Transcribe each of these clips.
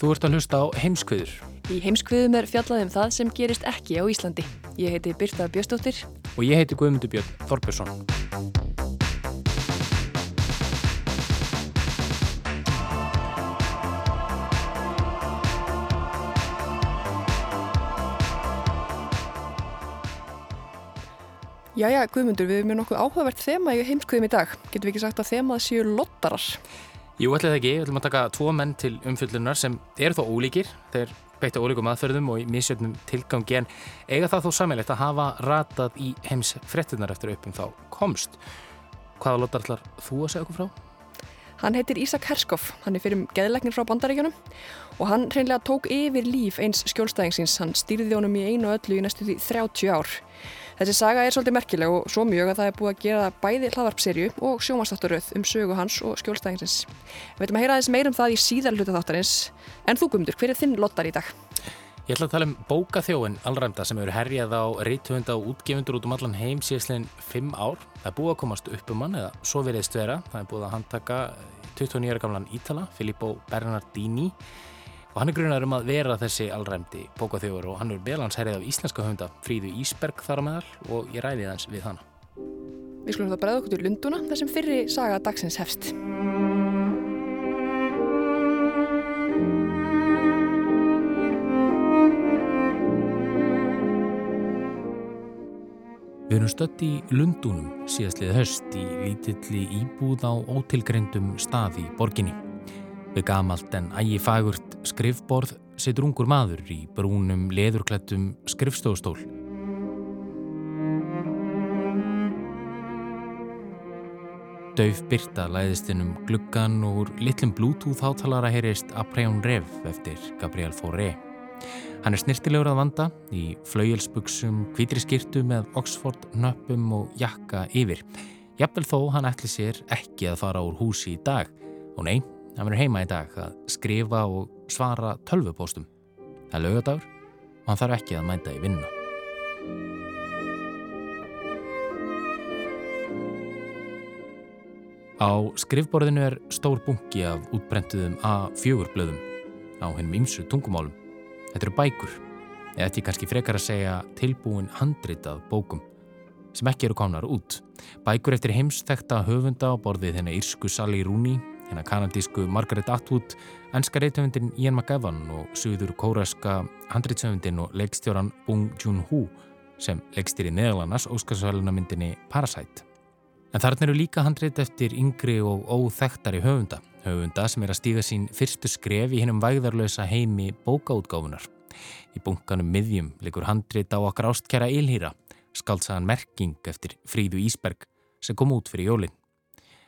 Þú ert að hlusta á heimskviður Í heimskviðum er fjallað um það sem gerist ekki á Íslandi. Ég heiti Birta Bjöstóttir. og ég heiti Guðmundur Björn Þorbjörnsson. Jæja, Guðmundur, við erum með nokkuð áhugavert þema í heimskviðum í dag. Getum við ekki sagt að þemað séu lottarar? Jú, ætlaði ekki, við ætlum að taka tvo menn til umfyllunar sem eru þó ólíkir, þeir beita ólíkum aðferðum og í misjöfnum tilgangi en eiga það þó sammeilegt að hafa ratað í heims frettunar eftir uppum þá komst. Hvaða lottar ætlar þú að segja okkur frá? Hann heitir Ísak Herskoff, hann er fyrir geðleiknir frá bandaríkjunum og hann hreinlega tók yfir líf eins skjólstæðingsins, hann stýrði honum í einu öllu í næstu því 30 ár. Þessi saga er svolítið merkileg og svo mjög að það er búið að gera bæði hlaðvarpserju og sjómanstátturöð um sögu hans og skjólstæðingsins. Við veitum að heyra aðeins meir um það í síðar hluta þáttarins, en þú Guðmundur, hver er þinn lottar í dag? Ég ætla að tala um bókaþjóin allræmda sem eru herjað á reythöfunda og útgefundur út um allan heim síðastlegin 5 ár. Það er búið að komast upp um hann eða svo veriðst vera. Það er búið að handtaka 29 ára gamlan Ítala, Filippo Bernardini og hann er grunar um að vera þessi allræmdi bókaþjófur og hann er belans herjað af íslenska höfunda Fríðu Ísberg þar á meðal og ég ræði þans við hana. Við skulum það bregða okkur til Lunduna þar sem fyrri saga dagsins hefst. Við erum stött í Lundunum síðastlið höst í lítilli íbúð á ótilgreyndum stað í borginni. Við gamalt en ægi fagurt skrifborð situr ungur maður í brúnum leðurklættum skrifstofstól. Dauf Birta læðist inn um gluggan og úr litlum bluetooth hátalara heyrist Apreon Rev eftir Gabriel Fauré. Hann er snirtilegur að vanda í flauelsbuksum, hvítri skirtu með Oxford nöppum og jakka yfir. Jafnvel þó hann ætli sér ekki að fara úr húsi í dag. Og nei, hann verður heima í dag að skrifa og svara tölvupóstum. Það er lögadagur og hann þarf ekki að mænta í vinna. Á skrifborðinu er stór bunki af útbrentuðum A4 blöðum á hennum ymsu tungumálum. Þetta eru bækur, eða þetta er kannski frekar að segja tilbúin handritað bókum sem ekki eru komnar út. Bækur eftir heimsþekta höfunda á borðið hennar írsku Sally Rooney, hennar kanadísku Margaret Atwood, ennska reythöfundin Ian McEwan og suður kóraska handritsöfundin og leikstjóran Bong Joon-ho sem leikstýri neðalannars óskarsvælunamyndinni Parasite. En þarna eru líka handrit eftir yngri og óþektari höfunda, höfunda sem er að stíga sín fyrstu skref í hennum vægðarlösa heimi bókaútgáfunar. Í bunkanum miðjum likur handrit á okkar ástkjara Ilhýra, skaldsagan Merking eftir Fríðu Ísberg sem kom út fyrir jólinn.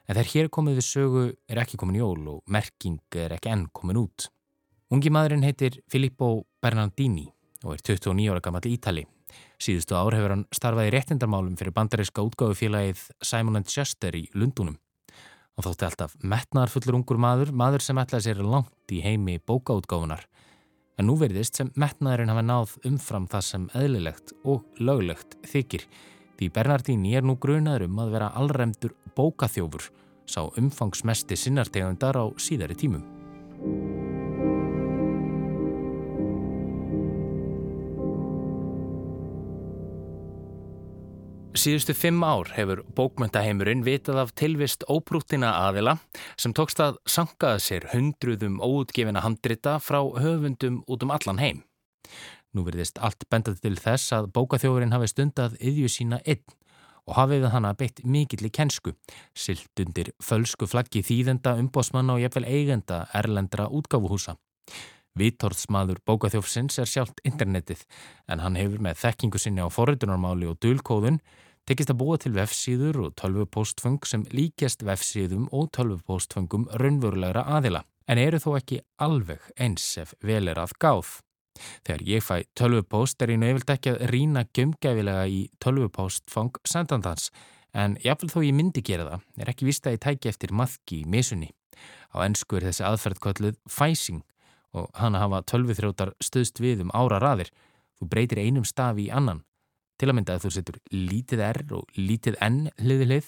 En þegar hér komið við sögu er ekki komin jól og Merking er ekki enn komin út. Ungi maðurinn heitir Filippo Bernardini og er 29 ára gammal ítali. Síðustu ár hefur hann starfað í réttindarmálum fyrir bandaríska útgáfufélagið Simon & Schuster í Lundunum. Og þótti alltaf metnaðarfullur ungur maður, maður sem ætlaði sér langt í heimi bókaútgáfunar. En nú verðist sem metnaðurinn hafa náð umfram það sem eðlilegt og löglegt þykir. Því Bernardini er nú grunaður um að vera allremdur bókaþjófur, sá umfangsmesti sinnartegundar á síðari tímum. Síðustu fimm ár hefur bókmyndaheimurinn vitað af tilvist óbrúttina aðila sem tókst að sankaða sér hundruðum óutgefina handrita frá höfundum út um allan heim. Nú verðist allt bendað til þess að bókaþjófurinn hafi stundað yðju sína einn og hafið við hana beitt mikill í kennsku, silt undir fölsku flaggi þýðenda, umbósmanna og jafnvel eigenda erlendra útgáfuhúsa. Vítorðsmaður bókaþjófsins er sjálft internetið en hann hefur með þekkingu sinni á forritunarmáli og dulkóðun tekist að búa til vefsíður og tölvupóstfung sem líkjast vefsíðum og tölvupóstfungum raunverulegra aðila en eru þó ekki alveg eins ef vel er að gáð. Þegar ég fæ tölvupóst er ég nefnilt ekki að rína gömgæfilega í tölvupóstfang sendandans en jáfnvel þó ég myndi gera það er ekki vist að ég tæki eftir maðki í misunni. Á ennsku er þessi aðferð kölluð fæsing og hana hafa tölvuþrótar stöðst við um ára raðir. Þú breytir einum stafi í annan Til að mynda að þú setur lítið R og lítið N hliði hlið,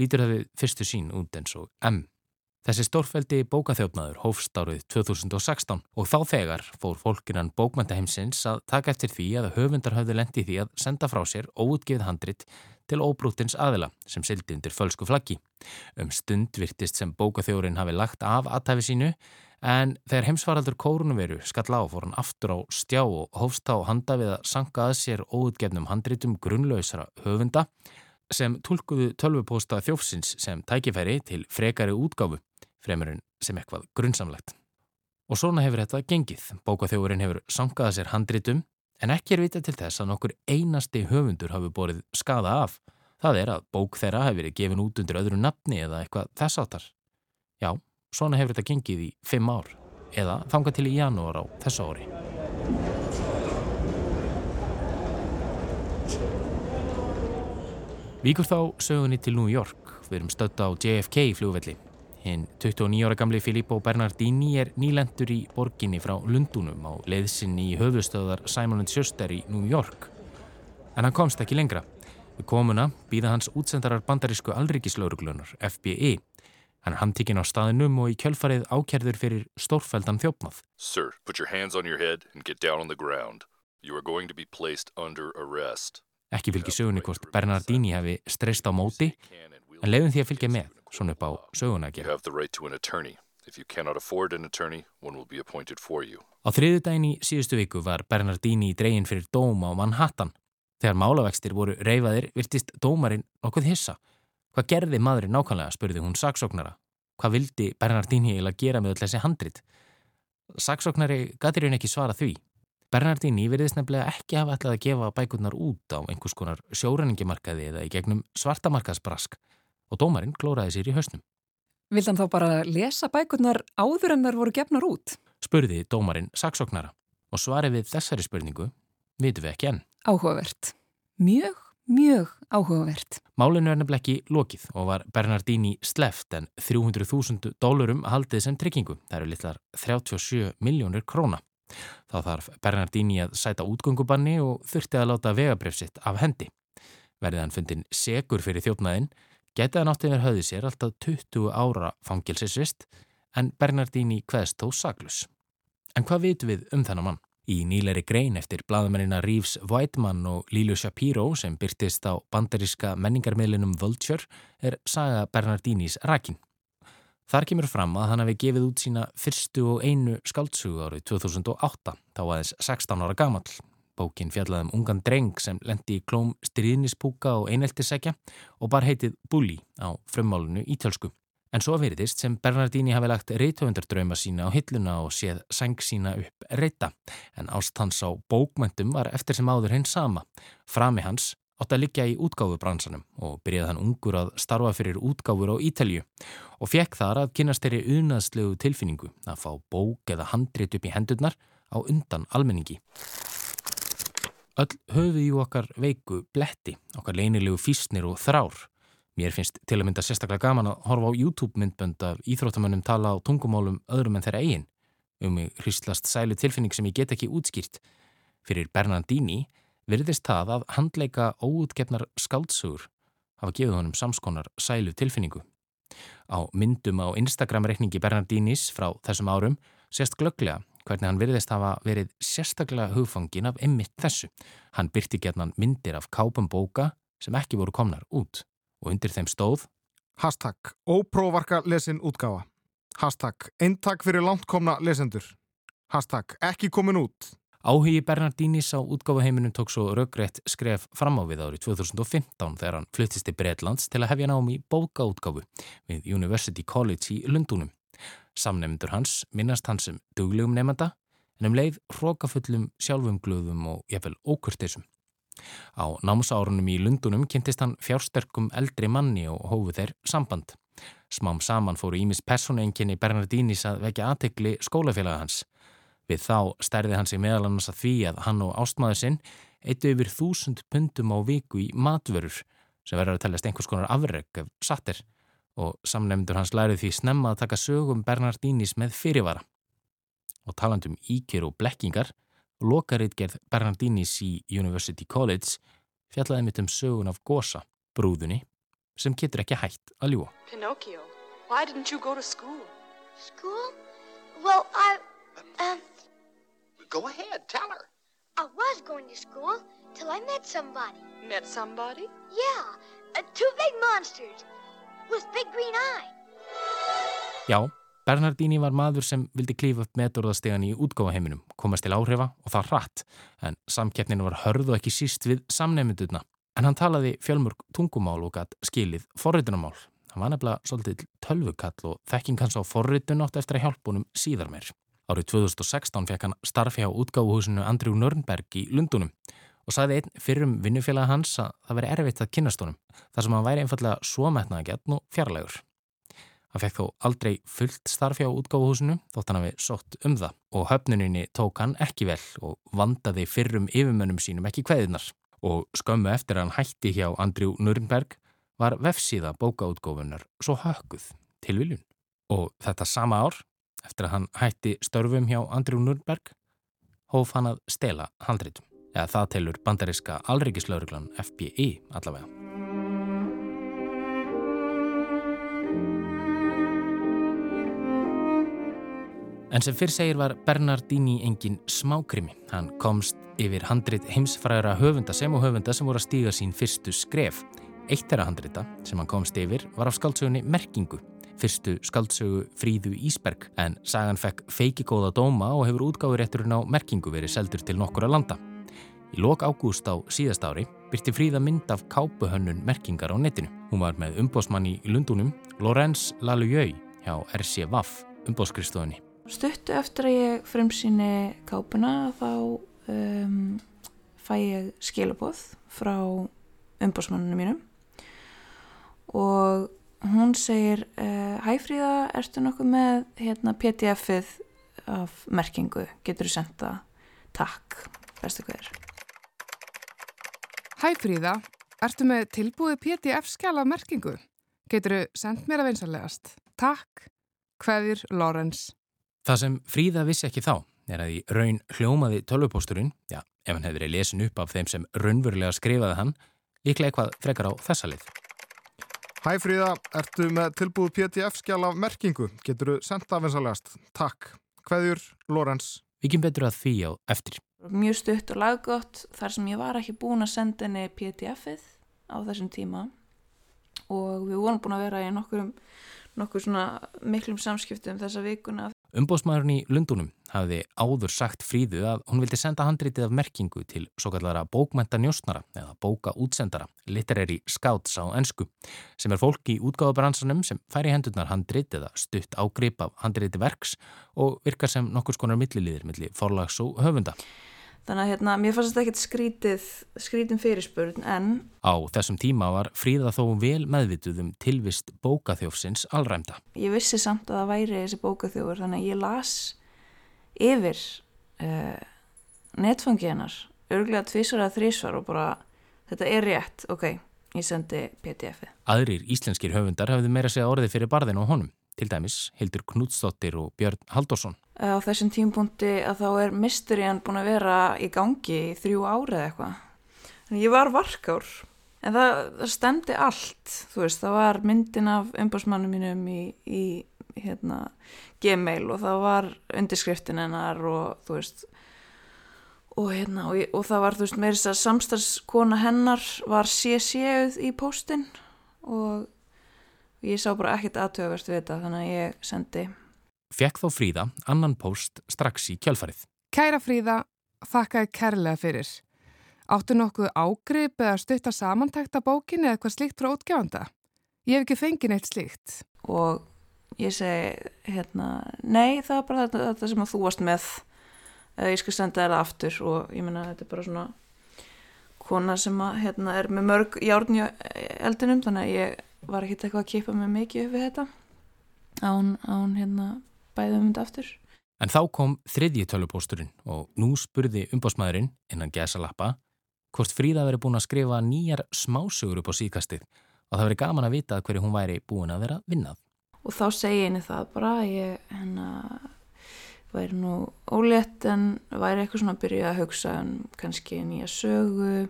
lítur það við fyrstu sín út eins og M. Þessi stórfældi bókaþjófnaður hófst árið 2016 og þá þegar fór fólkinan bókmæntaheimsins að taka eftir því að höfundar hafði lendi því að senda frá sér óutgifð handrit til óbrútins aðila sem sildi undir fölsku flaggi. Um stund virtist sem bókaþjórin hafi lagt af aðtæfi sínu En þegar heimsvaraldur kórunveru skall á fór hann aftur á stjá og hófst á handa við að sanka að sér óutgefnum handritum grunnlausra höfunda sem tólkuðu tölvupósta þjófsins sem tækifæri til frekari útgáfu, fremurinn sem eitthvað grunnsamlegt. Og svona hefur þetta gengið. Bókaþjófurinn hefur sankað að sér handritum en ekki er vita til þess að nokkur einasti höfundur hafi borið skada af. Það er að bók þeirra hefur verið gefin út undir öðru nafni eða eitthvað þess áttar. Já, Svona hefur þetta gengið í fimm ár eða þanga til í janúar á þessu ári. Víkur þá sögunni til New York. Við erum stötta á JFK fljóðvelli. Hinn 29 ára gamli Filippo Bernardini er nýlendur í borginni frá Lundunum á leiðsinn í höfustöðar Simon & Schuster í New York. En hann komst ekki lengra. Við komuna býða hans útsendarar bandarísku alrikislauruglunar, FBI, Hann er handtíkin á staðinum og í kjölfarið ákerður fyrir stórfældan þjófnað. Sir, put your hands on your head and get down on the ground. You are going to be placed under arrest. Ekki fylgir sögunni hvort Bernardini hefi streyst á móti, en leiðum því að fylgja með, svona upp á söguna að gera. Right. Á þriðu daginn í síðustu viku var Bernardini í dregin fyrir dóm á Manhattan. Þegar málavextir voru reyfaðir, virtist dómarinn okkur hissa. Hvað gerði maðurinn nákvæmlega, spurði hún saksóknara. Hvað vildi Bernardini eiginlega gera með öll þessi handrit? Saksóknari gætir hún ekki svara því. Bernardini veriðist nefnilega ekki hafa ætlað að gefa bækurnar út á einhvers konar sjóræningimarkaði eða í gegnum svartamarkaðsbrask og dómarinn klóraði sér í hausnum. Vildan þá bara lesa bækurnar áður en þar voru gefnar út? Spurði dómarinn saksóknara og svarið við þessari spurningu vitum við ekki enn. Áhugavert. Mjög Mjög áhugavert. Málinu er nefnileg ekki lokið og var Bernardini sleft en 300.000 dólarum haldið sem tryggingu. Það eru litlar 37 miljónir króna. Þá þarf Bernardini að sæta útgöngubanni og þurfti að láta vegabrefsitt af hendi. Verðið hann fundin segur fyrir þjófnaðinn, getið hann áttið verið höfðið sér alltaf 20 ára fangilsisvist en Bernardini hveðst þó saglus. En hvað vitum við um þennan mann? Í nýleiri grein eftir bladamennina Reeves Whiteman og Lilo Shapiro sem byrtist á bandaríska menningarmiðlinum Vulture er saga Bernardinis Rakin. Þar kemur fram að hann hafi gefið út sína fyrstu og einu skaldsugu árið 2008, þá aðeins 16 ára gamall. Bókin fjallaði um ungan dreng sem lendi í klóm stríðnispúka og eineltisækja og bar heitið Bully á frummálunu ítölsku. En svo veriðist sem Bernardini hafi lagt reytöfundardrauma sína á hilluna og séð sæng sína upp reyta. En ástans á bókmöntum var eftir sem áður hinn sama. Frami hans átt að liggja í útgáfubransanum og byrjaði hann ungur að starfa fyrir útgáfur á Ítalju og fekk þar að kynast þeirri unaðslegu tilfinningu að fá bók eða handrit upp í hendurnar á undan almenningi. Öll höfðu í okkar veiku bletti, okkar leinilegu físnir og þrár Mér finnst til að mynda sérstaklega gaman að horfa á YouTube-myndbönd af íþróttamönnum tala á tungumálum öðrum en þeirra eigin. Um mig hristlast sælu tilfinning sem ég get ekki útskýrt. Fyrir Bernardini virðist það að handleika óutgefnar skaldsugur hafa gefið honum samskonar sælu tilfinningu. Á myndum á Instagram-reikningi Bernardinis frá þessum árum sést glögglega hvernig hann virðist hafa verið sérstaklega hugfangin af emmitt þessu. Hann byrti getnan myndir af kápum bóka sem ekki voru komnar út og undir þeim stóð Hashtag ópróvarka lesin útgáfa Hashtag eintak fyrir langtkomna lesendur Hashtag ekki komin út Áhugi Bernardínis á útgáfaheiminum tók svo raugrætt skref fram á við árið 2015 þegar hann flyttist til Breitlands til að hefja nám í bókaútgáfu við University College í Lundunum. Samnefndur hans minnast hans sem duglegum nefnda en um leið hrókafullum sjálfumglöðum og jafnvel ókurtisum. Á námsárunum í Lundunum kynntist hann fjársterkum eldri manni og hófu þeir samband. Smám saman fóru Ímis personenginni Bernardínis að vekja aðtegli skólafélaga hans. Við þá stærði hann sig meðal annars að því að hann og ástmaður sinn eittu yfir þúsund pundum á viku í matvörur sem verður að teljast einhvers konar afreg ef sattir og samnefndur hans lærið því snemma að taka sögum Bernardínis með fyrirvara. Og talandum íkjör og blekkingar, lokaritgerð Bernardínis í University College fjallaði mitt um sögun af Gosa, brúðunni, sem getur ekki hægt að ljúa. Pinocchio, why didn't you go to school? School? Well, I... Um... Go ahead, tell her. I was going to school till I met somebody. Met somebody? Yeah, uh, two big monsters with big green eye. Já, Bernardini var maður sem vildi klífa upp metorðastegan í útgáfaheiminum, komast til áhrifa og það rætt, en samkeppninu var hörð og ekki síst við samnefndurna. En hann talaði fjölmörg tungumál og gætt skilið forritunamál. Hann var nefnilega svolítið tölvukall og þekking hans á forritun átt eftir að hjálpunum síðar meir. Árið 2016 fekk hann starfi á útgáfuhúsinu Andrew Nörnberg í Lundunum og sagði einn fyrrum vinnufélag hans að það veri erfitt að kynast honum þar sem hann væri einfallega svo metnaðagjarn og fjarlægur. Hann fekk þó aldrei fullt starfi á útgáfuhúsinu þótt hann hafi sótt um það og höfnuninni tók hann ekki vel og vandaði fyrrum yfirmönnum sínum ekki kveðinar og skömmu eftir að hann hætti hjá Andrew Nörnberg var vefsíða bókaútgófunar svo hökkuð til viljun. Og þetta sama ár Eftir að hann hætti störfum hjá Andrew Nürnberg hóf hann að stela handritum. Eða það telur bandariska alreikislauruglan FBI allavega. En sem fyrr segir var Bernardini engin smákrimi. Hann komst yfir handrit heimsfræðra höfunda sem og höfunda sem voru að stíga sín fyrstu skref. Eitt að handrita sem hann komst yfir var af skaldsögunni Merkingu fyrstu skaldsögu Fríðu Ísberg en sagan fekk feiki góða dóma og hefur útgáðurétturinn á merkingu verið seldur til nokkura landa. Í lok ágúst á síðast ári byrti Fríða mynd af kápuhönnun merkingar á netinu. Hún var með umbósmann í Lundunum, Lorenz Lalujau hjá RC Vaff, umbóskristofunni. Stuttu eftir að ég fremsýni kápuna þá um, fæ ég skilabóð frá umbósmanninu mínum og hún segir uh, Hæ Fríða, ertu nokkuð með hérna, pdf-ið af merkingu, getur þú senda takk, bestu hver Hæ Fríða, ertu með tilbúið pdf-skjala af merkingu? Getur þú sendt mér að vinsanlegast takk, hvaðir Lorenz Það sem Fríða vissi ekki þá er að í raun hljómaði tölvupósturinn, já, ef hann hefði verið lesin upp af þeim sem raunverulega skrifaði hann, líklega eitthvað frekar á þessa lið Hæ Fríða, ertu með tilbúð PDF-skjál af merkingu? Getur þú senda aðvinsalegast? Takk. Hveðjur, Lorenz. Við kemum betur að því á eftir. Mjög stutt og laggótt þar sem ég var ekki búin að senda henni PDF-ið á þessum tíma og við vorum búin að vera í nokkur, nokkur svona miklum samskiptum þessa vikuna Umbósmaðurinn í Lundunum hafði áður sagt fríðu að hún vildi senda handritið af merkingu til svo kallara bókmenta njósnara eða bóka útsendara, literary scouts á ennsku, sem er fólk í útgáðabransanum sem fær í hendurnar handrit eða stutt ágrip af handriti verks og virkar sem nokkur skonar milliliðir millir forlags og höfunda. Þannig að hérna, mér fannst þetta ekkert skrítið, skrítin fyrirspurn en... Á þessum tíma var Fríða þó vel meðvituð um tilvist bókaþjófsins allræmda. Ég vissi samt að það væri þessi bókaþjófur þannig að ég las yfir uh, netfangi hennar, örglega tvísar eða þrísvar og bara þetta er rétt, ok, ég sendi pdf-ið. Aðrir íslenskir höfundar hafði meira segja orðið fyrir barðin á honum til dæmis Hildur Knútsdóttir og Björn Haldursson. Á þessum tímpunkti að þá er mysterían búin að vera í gangi í þrjú árið eitthvað. Ég var varkár, en það, það stemdi allt, þú veist, það var myndin af umbásmannum mínum í, í hérna, gmail og það var undirskriftin hennar og þú veist, og, hérna, og, og það var, þú veist, meirins að samstarfskona hennar var sé-séuð í póstinn og ég sá bara ekkert aðtöðverst við þetta þannig að ég sendi Fekk þó Fríða annan post strax í kjálfarið. Kæra Fríða, þakkaði kærlega fyrir. Áttu nokkuð ágrip eða stutta samantækta bókinni eða eitthvað slíkt frá útgjáðanda? Ég hef ekki fengið neitt slíkt. Og ég segi, hérna, nei, það er bara þetta, þetta sem að þú varst með. Ég skal senda þér það aftur og ég menna þetta er bara svona kona sem að, hérna, er með mörg járn í eldinum þannig að ég var ekkert eitthvað að kipa mig mikið upp við þetta án, án hérna bæðum þetta aftur. En þá kom þriðji tölupósturinn og nú spurði umbásmaðurinn innan gesalappa hvort Fríða veri búin að skrifa nýjar smásögur upp á síkastið og það veri gaman að vita hverju hún væri búin að vera vinnað. Og þá segi henni það bara ég hérna væri nú ólétt en væri eitthvað svona að byrja að hugsa um kannski nýja sögu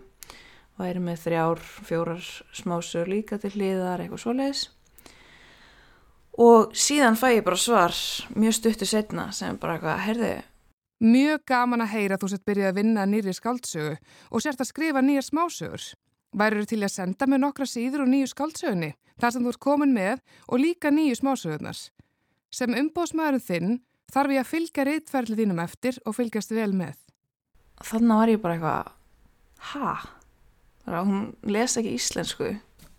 væri með þrjár, fjórar smásögur líka til hliðar, eitthvað svoleiðis og síðan fæ ég bara svar mjög stuttu setna sem bara eitthvað, heyrðu Mjög gaman að heyra að þú sett byrjaði að vinna nýri skáldsögu og sért að skrifa nýjar smásögur. Værið til að senda með nokkra síður og nýju skáldsögunni, þar sem þú ert komin með og líka nýju smásögurnars. Sem umbóðsmaðurinn þinn þarf ég að fylgja reytferðlið þínum eftir og fylgjast vel með. Þannig var ég bara eitthvað, ha? Hún les ekki íslensku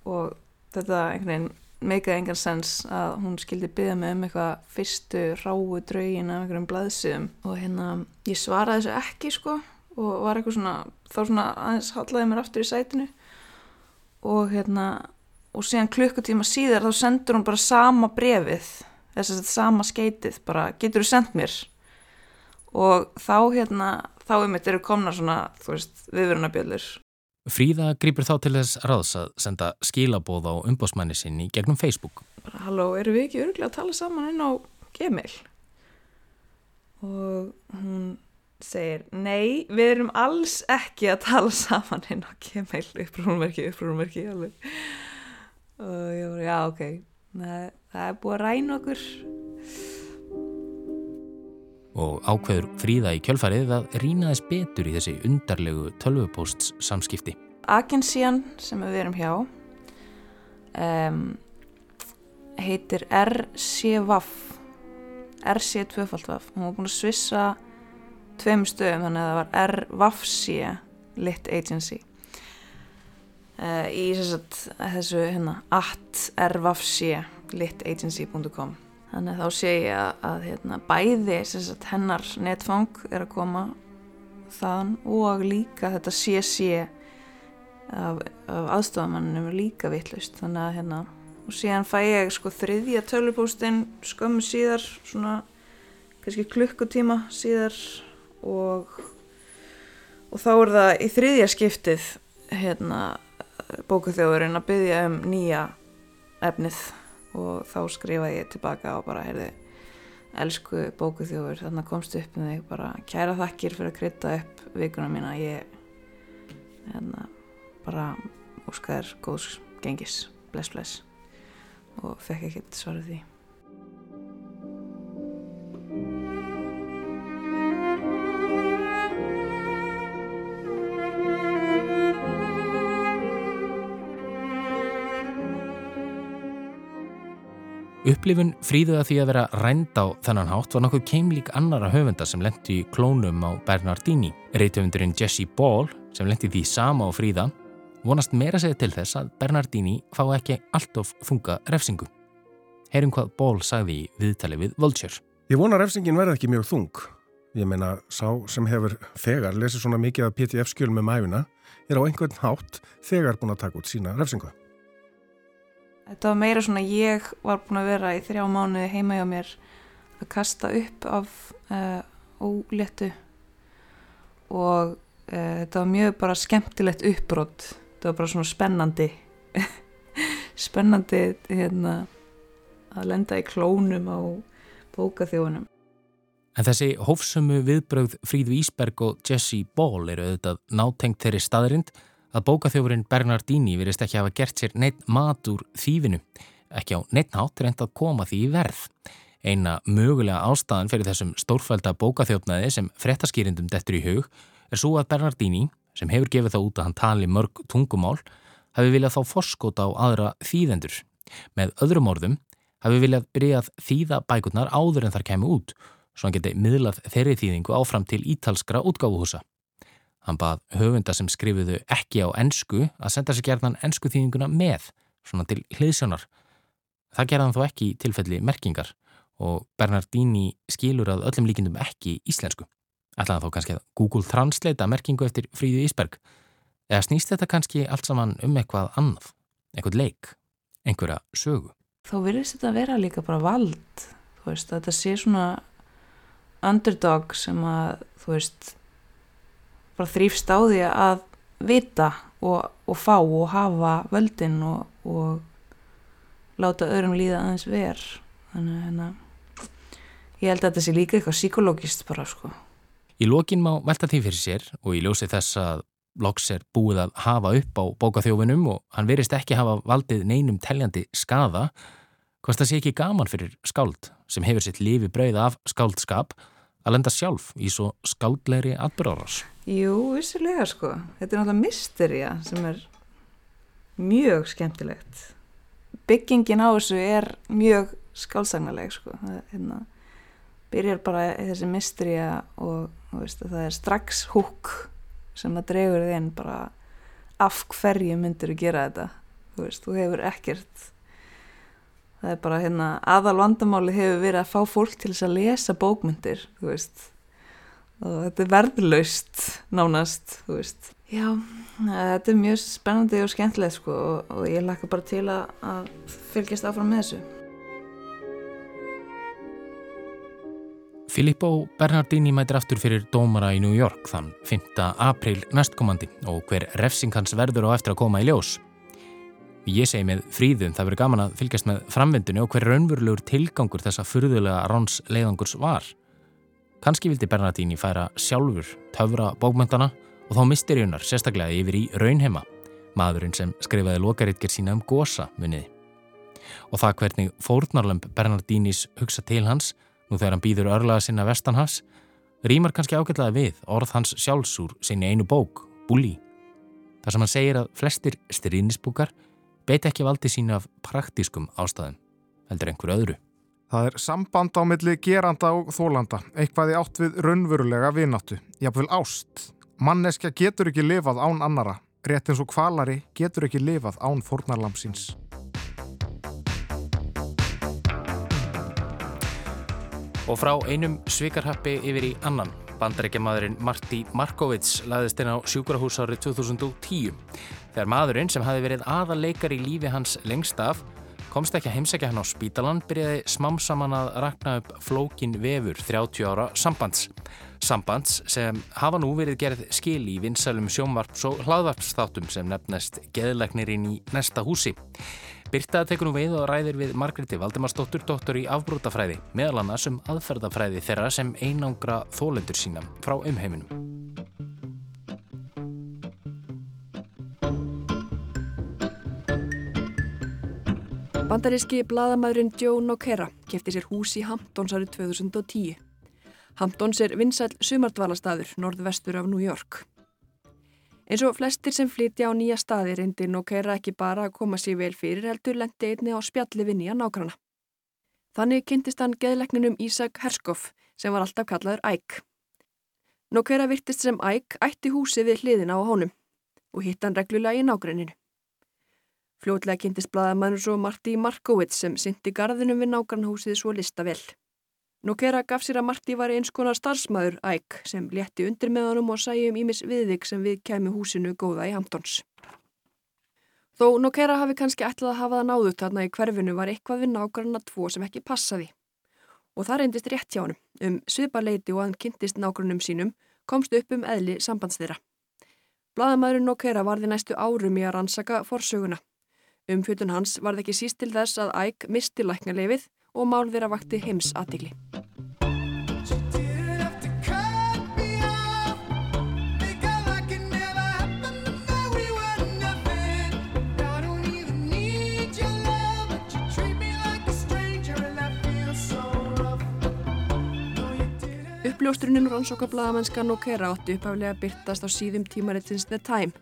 og þetta einhvern veginn meikaði engan sens að hún skildi byggja mig um eitthvað fyrstu ráu draugin af einhverjum blaðsum og hérna ég svaraði þessu ekki sko og var eitthvað svona, þá svona aðeins hallaði mér aftur í sætinu. Og hérna og síðan klukkutíma síðar þá sendur hún bara sama brefið þess að þetta sama skeitið bara getur þú sendt mér? Og þá hérna þá er mitt eru komna svona þú veist viðverunabjöllur Fríða grýpur þá til þess ráðs að senda skilabóð á umbósmanni sinni gegnum Facebook. Halló, eru við ekki örgulega að tala saman inn á Gmail? Og hún segir, nei, við erum alls ekki að tala saman inn á Gmail, upprúnverki, upprúnverki, alveg. Og ég var, já, ok, það, það er búið að ræna okkur. Og ákveður Fríða í kjölfarið að rýnaðis betur í þessi undarlegu tölvupósts samskipti. Agensían sem við erum hjá um, heitir RCVAF RC2FAF hún var búin að svissa tveim stöðum þannig að það var RVAFC Lit Agency. Uh, í sagt, þessu hérna at rvafc litagency.com þannig þá sé ég að, að hérna, bæði sagt, hennar netfang er að koma þaðan og líka þetta CC af, af aðstofamannum líka vittlust þannig að hérna og síðan fæ ég sko þriðja tölupóstinn skömmu síðar svona kannski klukkutíma síðar og og þá er það í þriðja skiptið hérna bókuþjóðurinn að byggja um nýja efnið. Og þá skrifa ég tilbaka og bara heyrði elsku bókuþjóður þannig komst upp með þig bara kæra þakkir fyrir að krytta upp vikuna mína. Ég hérna bara óskaður góðs gengis. Bless bless. Og fekk ekkert svarað því. Upplifun fríðuða því að vera rænd á þennan hátt var nokkuð keimlík annara höfunda sem lendi í klónum á Bernardini. Reithöfundurinn Jesse Ball, sem lendi því sama á fríða, vonast meira segja til þess að Bernardini fá ekki allt of þunga refsingu. Heyrum hvað Ball sagði í viðtali við Vulture. Ég vona refsingin verði ekki mjög þung. Ég meina, sá sem hefur þegar lesið svona mikið af PTF-skjöl með mæfuna er á einhvern hátt þegar búin að taka út sína refsingu. Þetta var meira svona ég var búin að vera í þrjá mánuði heima hjá mér að kasta upp af uh, óléttu og uh, þetta var mjög bara skemmtilegt uppbrott. Þetta var bara svona spennandi, spennandi hérna, að lenda í klónum á bókaþjóðunum. En þessi hófsömu viðbrögð Fríðu Ísberg og Jesse Ball eru auðvitað nátengt þeirri staðrind að bókaþjófurinn Bernardini virist ekki hafa gert sér neitt mat úr þývinu, ekki á neitt nátt reynd að koma því í verð. Eina mögulega ástæðan fyrir þessum stórfælda bókaþjófnaði sem frettaskýrindum dettur í hug er svo að Bernardini, sem hefur gefið það út að hann tali mörg tungumál, hafi viljað þá forskóta á aðra þýðendur. Með öðrum orðum hafi viljað byrjað þýða bækurnar áður en þar kemur út, svo hann geti miðlað þeirri þýðingu áfram til ítalskra útgáfuhúsa. Hann bað höfunda sem skrifuðu ekki á ennsku að senda sér gerðan ennsku þýðinguna með, svona til hliðsjónar. Það gerði hann þó ekki í tilfelli merkingar og Bernardini skilur að öllum líkindum ekki íslensku. Ætlaði þá kannski að Google Translate merkingu eftir Fríði Ísberg. Eða snýst þetta kannski allt saman um eitthvað annað, eitthvað leik, einhverja sögu. Þá virðist þetta vera líka bara vald, þú veist, þetta sé svona underdog sem að, þú veist, bara þrýfst á því að vita og, og fá og hafa völdin og, og láta öðrum líða aðeins ver. Þannig að hérna, ég held að þetta sé líka eitthvað psykologist bara, sko. Í lokin má velta því fyrir sér og í ljósi þess að Loks er búið að hafa upp á bókaþjófinum og hann verist ekki hafa valdið neinum teljandi skaða hvort það sé ekki gaman fyrir skáld sem hefur sitt lífi brauð af skáldskap að lenda sjálf í svo skáldlegri atbyrðarás. Jú, vissilega sko. Þetta er náttúrulega mysterja sem er mjög skemmtilegt. Byggingin á þessu er mjög skáldsagnaleg sko. Það hérna, byrjar bara þessi mysterja og veist, það er strax húk sem að dregur þið inn bara af hverju myndir þú gera þetta? Þú veist, þú hefur ekkert það er bara hérna aðal vandamáli hefur verið að fá fólk til þess að lesa bókmyndir þú veist. Og þetta er verðlaust nánast, þú veist. Já, þetta er mjög spennandi og skemmtilegt sko og, og ég lakka bara til að, að fylgjast áfram með þessu Filippo Bernardini mætir aftur fyrir dómara í New York þann 5. april næstkomandi og hver refsing hans verður á eftir að koma í ljós. Ég segi með fríðun það verður gaman að fylgjast með framvindunni og hver raunverulegur tilgangur þessa fyrðulega ráns leiðangurs var. Kanski vildi Bernardini færa sjálfur töfra bókmöndana og þá misterjunar sérstaklega yfir í raunheima, maðurinn sem skrifaði lokaritger sína um gósa muniði. Og það hvernig fórnarlömp Bernardinis hugsa til hans Nú þegar hann býður örlaða sinna vestanhafs, rýmar kannski ágætlaði við orð hans sjálfsúr sinni einu bók, Bulli. Þar sem hann segir að flestir styrýnisbúkar beiti ekki valdi sínu af praktískum ástæðum, heldur einhver öðru. Það er samband á milli geranda og þólanda, eitthvað í átt við raunverulega vináttu, jáfnvel ást. Manneskja getur ekki lifað án annara, rétt eins og kvalari getur ekki lifað án fórnarlamsins. Og frá einum svikarhappi yfir í annan. Bandarækjamaðurinn Marti Markovits laðist inn á sjúkrahús árið 2010. Þegar maðurinn sem hafi verið aðaleikar í lífi hans lengst af komst ekki að heimsækja hann á spítalan byrjaði smamsaman að rakna upp flókin vefur 30 ára sambands. Sambands sem hafa nú verið gerð skil í vinsælum sjónvarps og hlaðvarpsþáttum sem nefnast geðlegnirinn í næsta húsi. Byrta tekur nú veið og ræðir við Margretti Valdemarsdóttur, doktor í afbrútafræði, meðal annars um aðferðafræði þeirra sem einangra þólendur sína frá umheiminum. Bandaríski bladamæðurinn Joe Nokera kefti sér hús í Hamptons árið 2010. Hamptons er vinsæl sumardvalastaður norðvestur af New York. Eins og flestir sem flytja á nýja staði reyndi Nokera ekki bara að koma sér vel fyrir heldur lendi einni á spjalli við nýja nákrana. Þannig kynntist hann geðleikninum Ísak Herskoff sem var alltaf kallaður Æk. Nokera virtist sem Æk ætti húsi við hliðina á honum og hitt hann reglulega í nágranninu. Fljótlega kynntist bladamannur svo Marti Markovits sem syndi garðinum við nágrannhúsið svo lista vel. Nokera gaf sér að Marti var eins konar starfsmæður Æk sem létti undir með honum og sæjum ímis viðvik sem við kemi húsinu góða í Hamptons. Þó Nokera hafi kannski ætlað að hafa það náðut þarna í hverfinu var eitthvað við nágranna tvo sem ekki passaði. Og það reyndist rétt hjá honum. Um sviparleiti og hann kynntist nágrannum sínum komst upp um eðli sambandsþyra. Bladamæðurinn Nokera varði næstu árum í að rannsaka forsöguna. Umfjöldun hans varð ekki síst til þess að Æk misti læknarleifið og mál þeirra vakti heims aðtikli. Uppljóstrunum rannsókablaðamennskan og kera átti upphaflega byrtast á síðum tímaritins The Time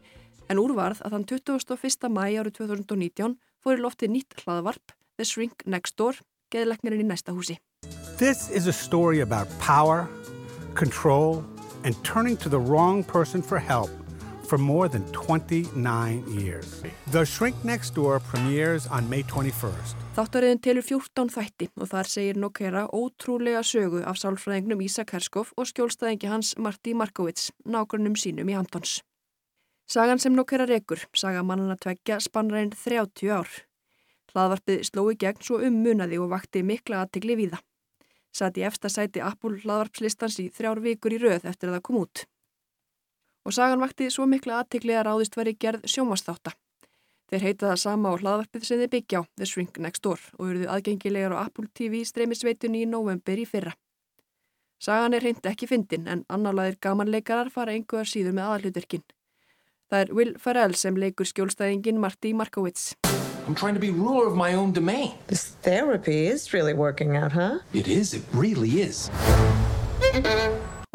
en úrvarð að þann 21. mæ árið 2019 fóri lofti nýtt hlaðvarp The Shrink Next Door, geðleiknirinn í næsta húsi. This is a story about power, control, and turning to the wrong person for help for more than 29 years. The Shrink Next Door premieres on May 21st. Þáttaröðin telur 14 þætti og þar segir Nokera ótrúlega sögu af sálfræðingnum Ísak Herskov og skjólstæðingi hans Marti Markovits, nákvæmnum sínum í Hamptons. Sagan sem Nokera rekur, saga mannana tveggja, spannar einn 30 ár. Hlaðvarpið sló í gegn svo um munaði og vakti mikla aðtegli við það. Satt í efsta sæti Apple hlaðvarpslistans í þrjár vikur í röð eftir að það kom út. Og sagan vakti svo mikla aðtegli að ráðist var í gerð sjómasþátta. Þeir heita það sama á hlaðvarpið sem þeir byggja á The Shrink Next Door og eruðu aðgengilegar á Apple TV streymisveitunni í november í fyrra. Sagan er hreint ekki fyndin en annálaðir gamanleikarar fara einhverjar síður með aðalhuturkinn. Það er Will Ferrell sem leikur skjólstæðingin Marti Markowitz. I'm trying to be ruler of my own domain. This therapy is really working out, huh? It is, it really is.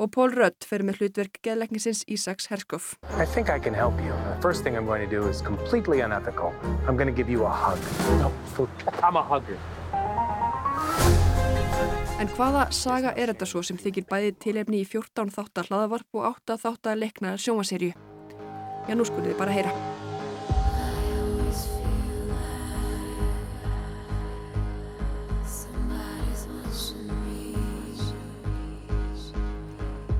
Og Paul Rudd fer með hlutverk geðleiknisins Ísaks Herskov. I think I can help you. The first thing I'm going to do is completely unethical. I'm going to give you a hug. No, I'm a hugger. En hvaða saga er þetta svo sem þykir bæði tilefni í 14 þáttar hlaðavarp og 8 þáttar leikna sjómaserju? Já, nú skulum þið bara heyra.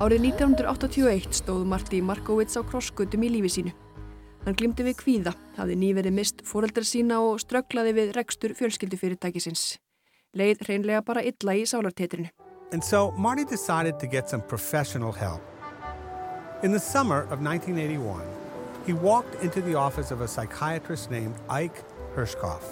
Árið 1981 stóð Marti Markovits á krossgötum í lífi sínu. Hann glimti við kvíða, hafði nýverið mist fóreldrar sína og strögglaði við rekstur fjölskyldufyrirtækisins. Leið hreinlega bara illa í sálartetrinu. And so Marty decided to get some professional help. In the summer of 1981, he walked into the office of a psychiatrist named Ike Hershkoff.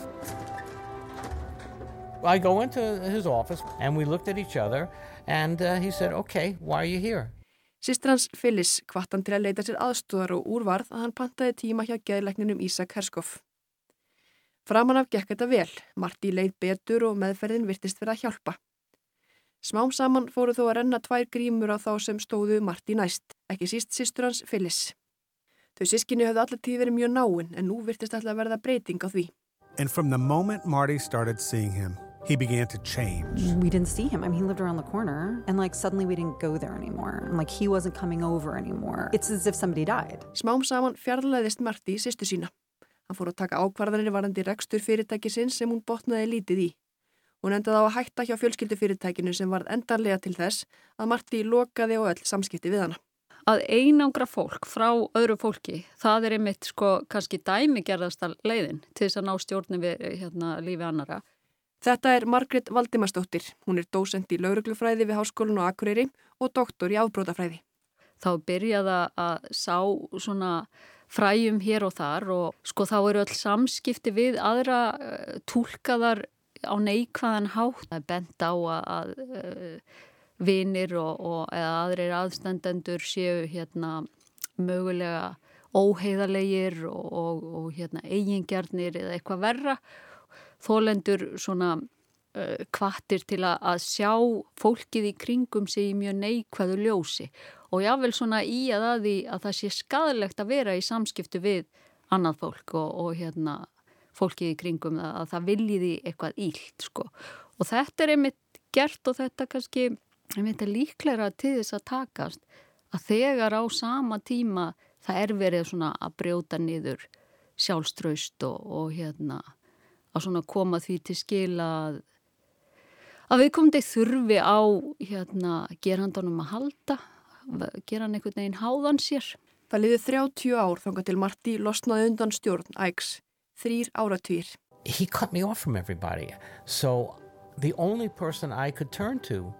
I go into his office and we looked at each other and uh, he said, okay, why are you here? Sistr hans Phyllis hvart hann til að leita sér aðstóðar og úrvarð að hann pantaði tíma hjá geðleikninum Ísak Herskoff. Framan af gekk þetta vel, Marti leið betur og meðferðin virtist fyrir að hjálpa. Smám saman fóru þó að renna tvær grímur á þá sem stóðu Marti næst, ekki síst sistur hans Phyllis. Þau sískinni höfðu allar tíð verið mjög náinn en nú virtist alltaf verða breyting á því. And from the moment Marty started seeing him, he began to change. We didn't see him. I mean, he lived around the corner, and like suddenly we didn't go there anymore. And like he wasn't coming over anymore. It's as if somebody died. Smám saman fjarlæðist Marti í sýstu sína. Hann fór að taka ákvarðanir varandi rekstur fyrirtækisins sem hún botnaði lítið í. Hún endaði á að hætta hjá fjölskyldufyrirtækinu sem varð endarlega til þess að Marti lokaði á öll samskipti við hana. Að einangra fólk frá öðru fólki, það er einmitt sko kannski dæmigerðasta leiðin til þess að ná stjórnum við hérna, lífi annara. Þetta er Margret Valdimarsdóttir. Hún er dósend í lauruglufræði við Háskólinu á Akureyri og doktor í afbrótafræði. Þá byrjaða að sá svona fræjum hér og þar og sko þá eru öll samskipti við aðra uh, tólkaðar á neikvæðan hátt. Það er bent á að, að uh, vinir og, og aðrir aðstendendur séu hérna mögulega óheiðarlegir og, og, og hérna eigingjarnir eða eitthvað verra. Þólendur svona uh, kvattir til að, að sjá fólkið í kringum sig í mjög neikvæðu ljósi og jável svona í að, að, að það sé skadalegt að vera í samskiptu við annað fólk og, og hérna fólkið í kringum að, að það viljiði eitthvað ílt sko. Og þetta er einmitt gert og þetta kannski einmitt er líklæra til þess að takast að þegar á sama tíma það er verið svona að brjóta niður sjálfströst og, og hérna að svona koma því til skila að, að við komum til þurfi á hérna gerandunum að halda gera hann einhvern veginn háðan sér. Það liði 30 ár þanga til Marti losnaði undan stjórn Ægs þrýr áratýr He cut me off from everybody. So the only person I could turn to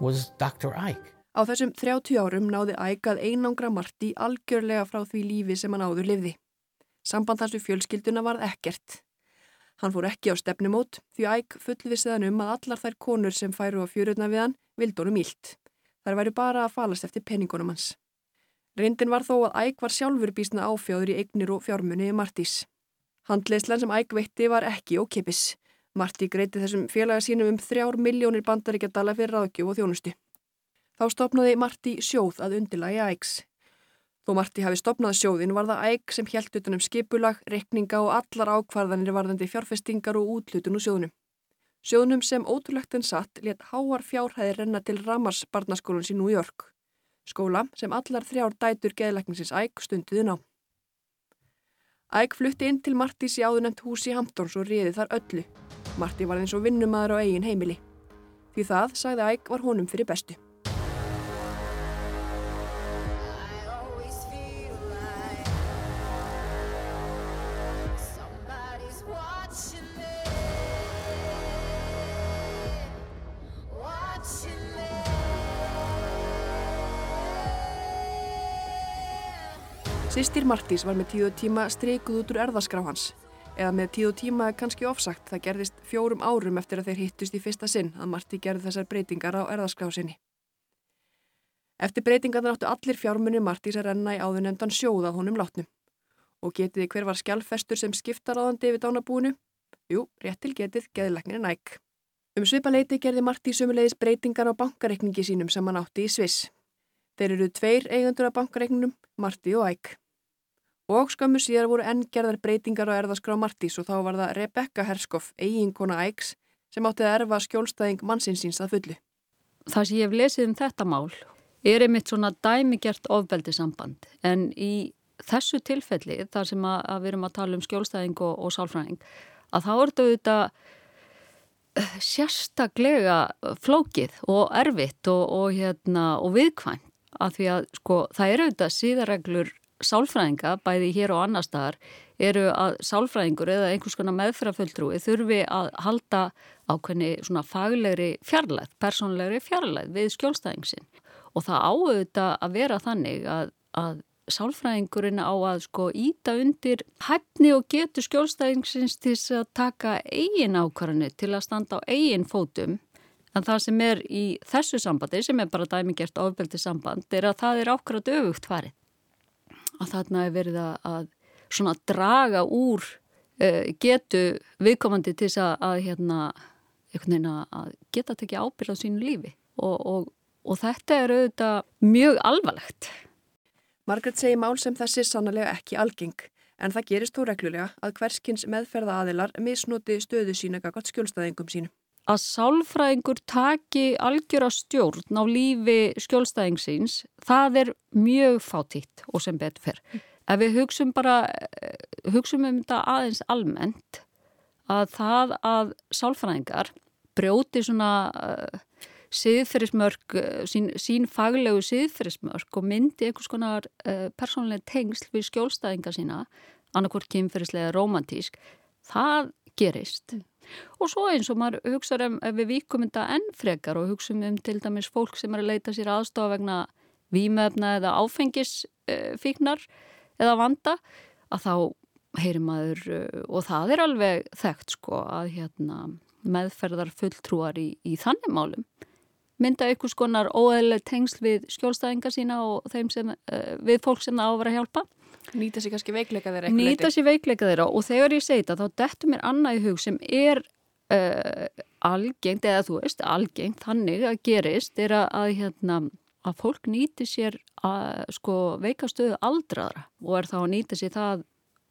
was Dr. Ike Á þessum 30 árum náði Æg að einangra Marti algjörlega frá því lífi sem hann áður lifði. Samband við fjölskylduna varð ekkert Hann fór ekki á stefnumót því Æg fullvisiðan um að allar þær konur sem færu á fjörutna við hann vildónum ílt. Þar væri bara að falast eftir penningunum hans. Reyndin var þó að Æg var sjálfur bísna áfjáður í eignir og fjármunni Martís. Handleislan sem Æg veitti var ekki ókipis. Marti greiti þessum félaga sínum um þrjár miljónir bandaríkja dala fyrir ráðgjöf og þjónustu. Þá stopnaði Marti sjóð að undilagi Ægs. Þó Marti hafi stopnað sjóðin var það æg sem hjælt utanum skipulag, rekninga og allar ákvarðanir varðandi fjárfestingar og útlutun úr sjóðunum. Sjónum sem ótrúlegt en satt let háar fjárhæðir renna til Ramars barnaskólans í New York. Skóla sem allar þrjár dætur geðleikningsins æg stundiði ná. Æg flutti inn til Martís í áðunend hús í Hamptons og riði þar öllu. Martí var eins og vinnumæður á eigin heimili. Því það, sagði Æg, var honum fyrir bestu. Sýstir Martís var með tíu tíma streikuð út úr erðaskrá hans. Eða með tíu tíma er kannski ofsagt, það gerðist fjórum árum eftir að þeir hittust í fyrsta sinn að Martí gerði þessar breytingar á erðaskrá sinni. Eftir breytingarna áttu allir fjármunni Martís að renna í áðunemdan sjóð af honum látnum. Og getiði hver var skjálfestur sem skiptar á þann David ánabúinu? Jú, réttil getið geðilegnir næk. Um svipaleiti gerði Martí sömulegis breytingar á bankareikningi sínum sem hann átti í Sviss. Þeir eru tveir eigandur af bankareikninum, Martí og Æk. Og skömmu síðar voru enn gerðar breytingar á erðaskrá Martís og þá var það Rebecca Herskoff, eiginkona Æks, sem átti að erfa skjólstæðing mannsinsins að fullu. Það sem ég hef lesið um þetta mál er einmitt svona dæmigert ofbeldi samband en í þessu tilfelli þar sem að, að við erum að tala um skjólstæðing og, og sálfræðing að þá er þetta eh, sérstaklega flókið og erfitt og, og, hérna, og viðkvæmt að því að sko það eru auðvitað síðarreglur sálfræðinga, bæði hér og annar staðar, eru að sálfræðingur eða einhvers konar meðfyrrafulltrúi þurfi að halda ákveðni svona faglegri fjarlæð, personlegri fjarlæð við skjólstæðingsinn. Og það áauðvita að vera þannig að, að sálfræðingurinn á að sko íta undir hæfni og getur skjólstæðingsins til að taka eigin ákvarðinu til að standa á eigin fótum En það sem er í þessu sambandi, sem er bara dæmingert ofbeldi samband, er að það er ákvæmlega döfugt farið að þarna er verið að svona draga úr uh, getu viðkomandi til þess að, að hérna, að geta tekið ábyrð á sínu lífi og, og, og þetta er auðvitað mjög alvarlegt. Margret segi mál sem þessi sannlega ekki algeng en það gerist þó reglulega að hverskins meðferða aðilar misnoti stöðu sína gaggat skjólstæðingum sínum að sálfræðingur taki algjör að stjórn á lífi skjólstæðingsins, það er mjög fátítt og sem betur fyrr. Ef við hugsun bara, eh, hugsun um þetta aðeins almennt, að það að sálfræðingar brjóti svona uh, siðferðismörk, uh, sín, sín faglegu siðferðismörk og myndi einhvers konar uh, persónlega tengsl við skjólstæðinga sína, annarkvort kynferðislega romantísk, það gerist. Og svo eins og maður hugsaður um ef við vikum þetta enn frekar og hugsaum um til dæmis fólk sem er að leita sér aðstofa vegna výmöfna eða áfengisfíknar eða vanda að þá heyrir maður og það er alveg þekkt sko að hérna, meðferðar fulltrúar í, í þannig málum mynda einhvers konar óeðlega tengsl við skjólstæðinga sína og sem, við fólk sem það á að vera að hjálpa Nýta sér kannski veikleika þeirra Nýta sér veikleika þeirra og þegar ég segi þetta þá dettur mér annað í hug sem er uh, algengt eða þú veist algengt þannig að gerist er að, að, hérna, að fólk nýti sér að sko veikastöðu aldraðra og er þá að nýta sér það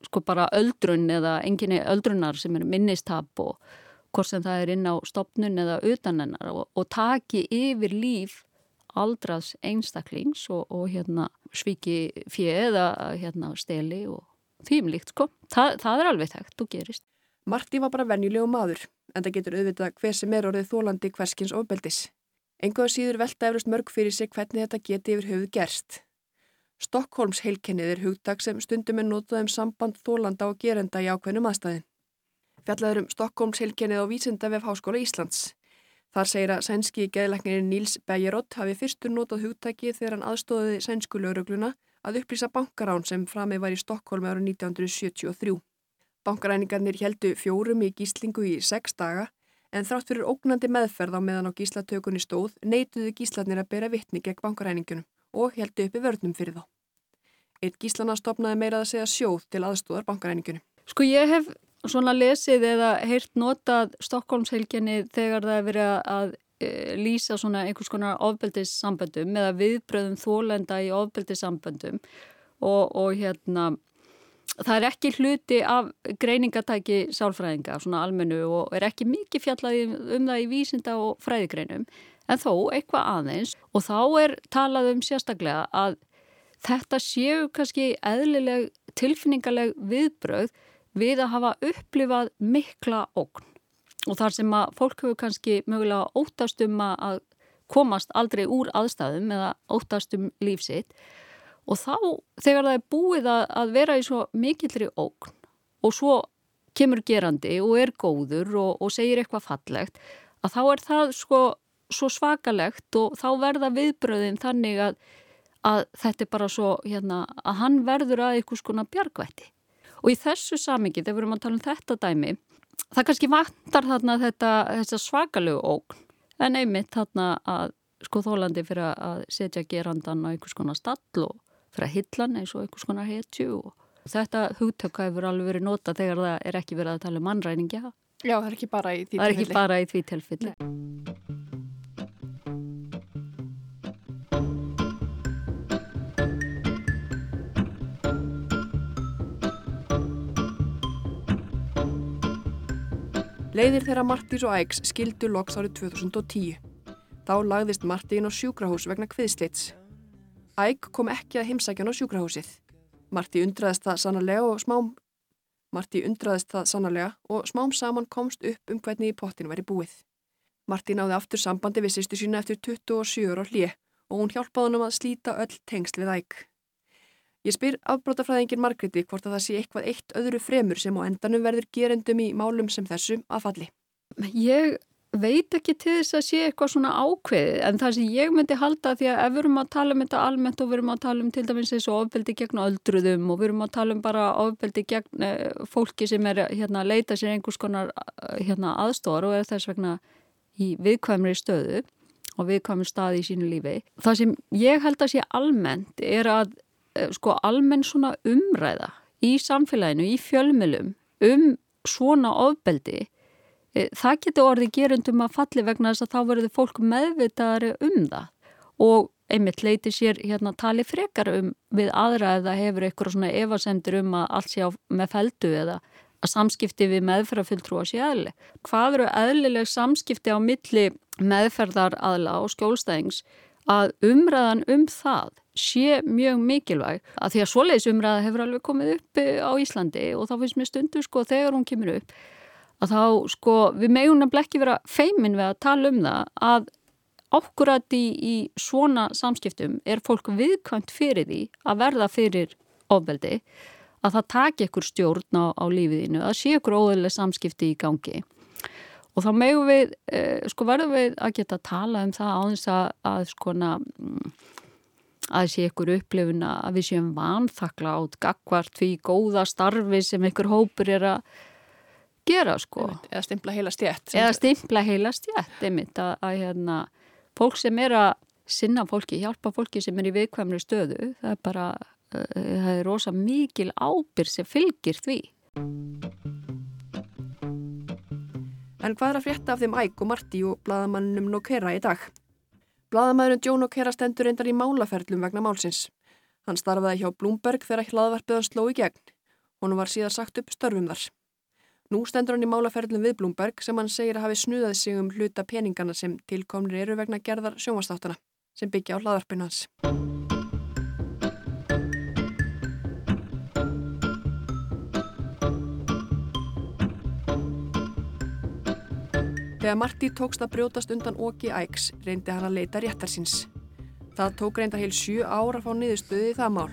sko bara öldrun eða enginni öldrunar sem er minnistab og hvort sem það er inn á stopnun eða utanennar og, og taki yfir líf aldraðs einstaklings og, og hérna sviki fjöð eða hérna steli og þýmlíkt sko. Þa, það er alveg þekkt og gerist. Marti var bara venjulegu maður en það getur auðvitað hver sem er orðið þólandi hverskins ofbeldis. Engaðu síður velta eflust mörg fyrir sig hvernig þetta geti yfir höfuð gerst. Stokkólms heilkennið er hugdag sem stundum er notað um samband þólanda og gerenda í ákveðnum aðstæðin. Fjallaður um Stokkólms heilkennið á Vísindavef Háskóla Íslands. Þar segir að sænski geðlæknirinn Níls Bejerot hafi fyrstur notað hugtæki þegar hann aðstóðiði sænsku laurugluna að upplýsa bankarán sem framið var í Stokkólmi ára 1973. Bankaræningarnir heldu fjórum í gíslingu í sex daga en þrátt fyrir ógnandi meðferð á meðan á gíslatökunni stóð neituðu gíslarnir að bera vittni gegn bankaræningunum og heldu uppi vörnum fyrir þá. Eitt gíslana stopnaði meirað að segja sjóð til aðstóðar bankaræningunum. Sko ég hef svona lesið eða heyrt notað Stokkólmshelginni þegar það er verið að e, lýsa svona einhvers konar ofbeldissamböndum eða viðbröðum þólenda í ofbeldissamböndum og, og hérna það er ekki hluti af greiningatæki sálfræðinga, svona almennu og er ekki mikið fjallaði um það í vísinda og fræðigreinum, en þó eitthvað aðeins. Og þá er talað um sérstaklega að þetta séu kannski eðlileg tilfinningaleg viðbröð við að hafa upplifað mikla ógn. Og þar sem að fólk hefur kannski mögulega óttast um að komast aldrei úr aðstæðum eða óttast um lífsitt og þá þegar það er búið að, að vera í svo mikillri ógn og svo kemur gerandi og er góður og, og segir eitthvað fallegt að þá er það sko svo svakalegt og þá verða viðbröðin þannig að, að þetta er bara svo hérna að hann verður að eitthvað skona bjargvætti og í þessu samingi þegar við erum að tala um þetta dæmi það kannski vantar þarna þetta, þetta svakalegu ógn en einmitt þarna að sko þólandi fyrir að setja gerandan á einhvers konar stall og fyrir að hylla hann eins og einhvers konar hetju og þetta hugtökka hefur alveg verið nota þegar það er ekki verið að tala um mannræningja. Já, það er ekki bara í því tilfelli. Leiðir þeirra Martís og Ægs skildu loks árið 2010. Þá lagðist Martín á sjúkrahús vegna kviðslits. Æg kom ekki að heimsækjan á sjúkrahúsið. Marti undraðist það sannarlega og smám Marti undraðist það sannarlega og smám saman komst upp um hvernig í pottin væri búið. Marti náði aftur sambandi við sýstu sína eftir 27 ára hlið og hún hjálpaði hann um að slíta öll tengsl við æg. Ég spyr afbrótafræðingin Margreti hvort að það sé eitthvað eitt öðru fremur sem á endanum verður gerendum í málum sem þessu að falli. Ég veit ekki til þess að sé eitthvað svona ákveðið en það sem ég myndi halda því að ef við erum að tala um þetta almennt og við erum að tala um til dæmis og ofbeldi gegn öldruðum og við erum að tala um bara ofbeldi gegn eh, fólki sem er hérna að leita sér einhvers konar eh, hérna aðstóðar og er þess vegna í viðkvæmri stöðu og viðkvæmri staði í sínu lífi. Það sem ég held að sé almennt er að sko almenn svona umræða í samfélaginu, í fjölmjölum um svona ofbeldi Eh, það getur orðið gerundum að falli vegna þess að þá verður fólk meðvitaðari um það og einmitt leiti sér hérna tali frekar um við aðra eða hefur eitthvað svona evasendur um að allt sé á með feldu eða að samskipti við meðferðarfulltrú að sé eðli. Hvað eru eðlileg samskipti á milli meðferðaraðla og skjólstæðings að umræðan um það sé mjög mikilvæg. Að því að svoleiðis umræða hefur alveg komið upp eh, á Íslandi og þá finnst mér stundu sko þegar hún kemur upp að þá sko við meðun að blekki vera feimin við að tala um það að ákkurat í, í svona samskiptum er fólk viðkvæmt fyrir því að verða fyrir ofbeldi að það taki ykkur stjórn á, á lífiðinu, að sé ykkur óðurlega samskipti í gangi. Og þá meðum við, eh, sko verðum við að geta að tala um það á þess að, að skona mm, að sé ykkur upplifuna að við séum vanþakla átt gagvart því góða starfi sem ykkur hópur er að gera sko. Eða stimpla heila stjætt. Eða stimpla heila stjætt, einmitt að, að hérna, fólk sem er að sinna fólki, hjálpa fólki sem er í viðkvæmri stöðu, það er bara, uh, það er rosa mikil ábyr sem fylgir því. En hvað er að frétta af þeim Æg og Marti og bladamannum Nokera í dag? Bladamannum Joe Nokera stendur reyndar í málaferlum vegna málsins. Hann starfaði hjá Bloomberg þegar hlaðvarpiðan sló í gegn. Hún var síðan sagt upp störfum þar. Nú stendur hann í málaferðlum við Blumberg sem hann segir að hafi snuðað sig um hluta peningana sem tilkomnir eru vegna gerðar sjómastáttana sem byggja á hlaðarpinu hans. Þegar Marti tókst að brjótast undan Óki Æks reyndi hann að leita réttar síns. Það tók reynda heil sjú ára að fá niðurstöði í það mál.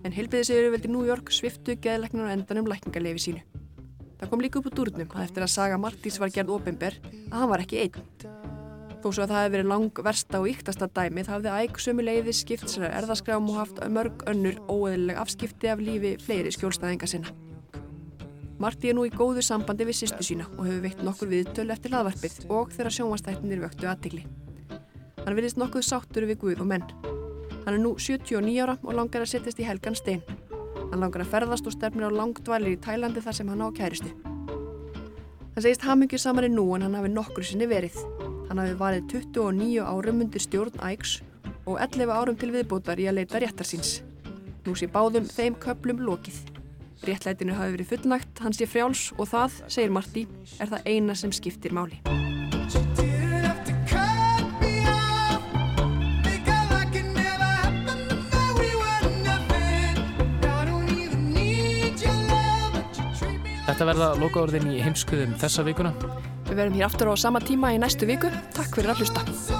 En helbiðiseguru veldi New York sviftu geðleiknur og endanum lækningarlefi sínu. Það kom líka upp úr durnum að eftir að saga Martís var gerð ofinber að hann var ekki einn. Þó svo að það hefði verið lang versta og yktasta dæmið hafði æg sömu leiði skipt sér erðaskrám og haft mörg önnur óeðileg afskipti af lífi fleiri skjólstæðinga sinna. Marti er nú í góðu sambandi við sýstu sína og hefur veikt nokkur viðtölu eftir hlaðvarpið og þeirra sjónvastættinir vöktu aðtigli. Hann virðist nokkuð sáttur við Guð og menn. Hann er nú 79 ára og langar að setjast í helgan stein. Hann langar að ferðast og stefnir á langdvalir í Tælandi þar sem hann á kæristu. Hann segist hamingjur saman í nú en hann hafi nokkur sinni verið. Hann hafi varið 29 árum undir stjórn Ægs og 11 árum til viðbótar í að leita réttar síns. Nú sé báðum þeim köplum lokið. Réttlætinu hafi verið fullnægt, hann sé frjáls og það, segir Marti, er það eina sem skiptir máli. Þetta verða lokaorðin í heimskuðum þessa vikuna. Við verðum hér aftur á sama tíma í næstu viku. Takk fyrir að hlusta.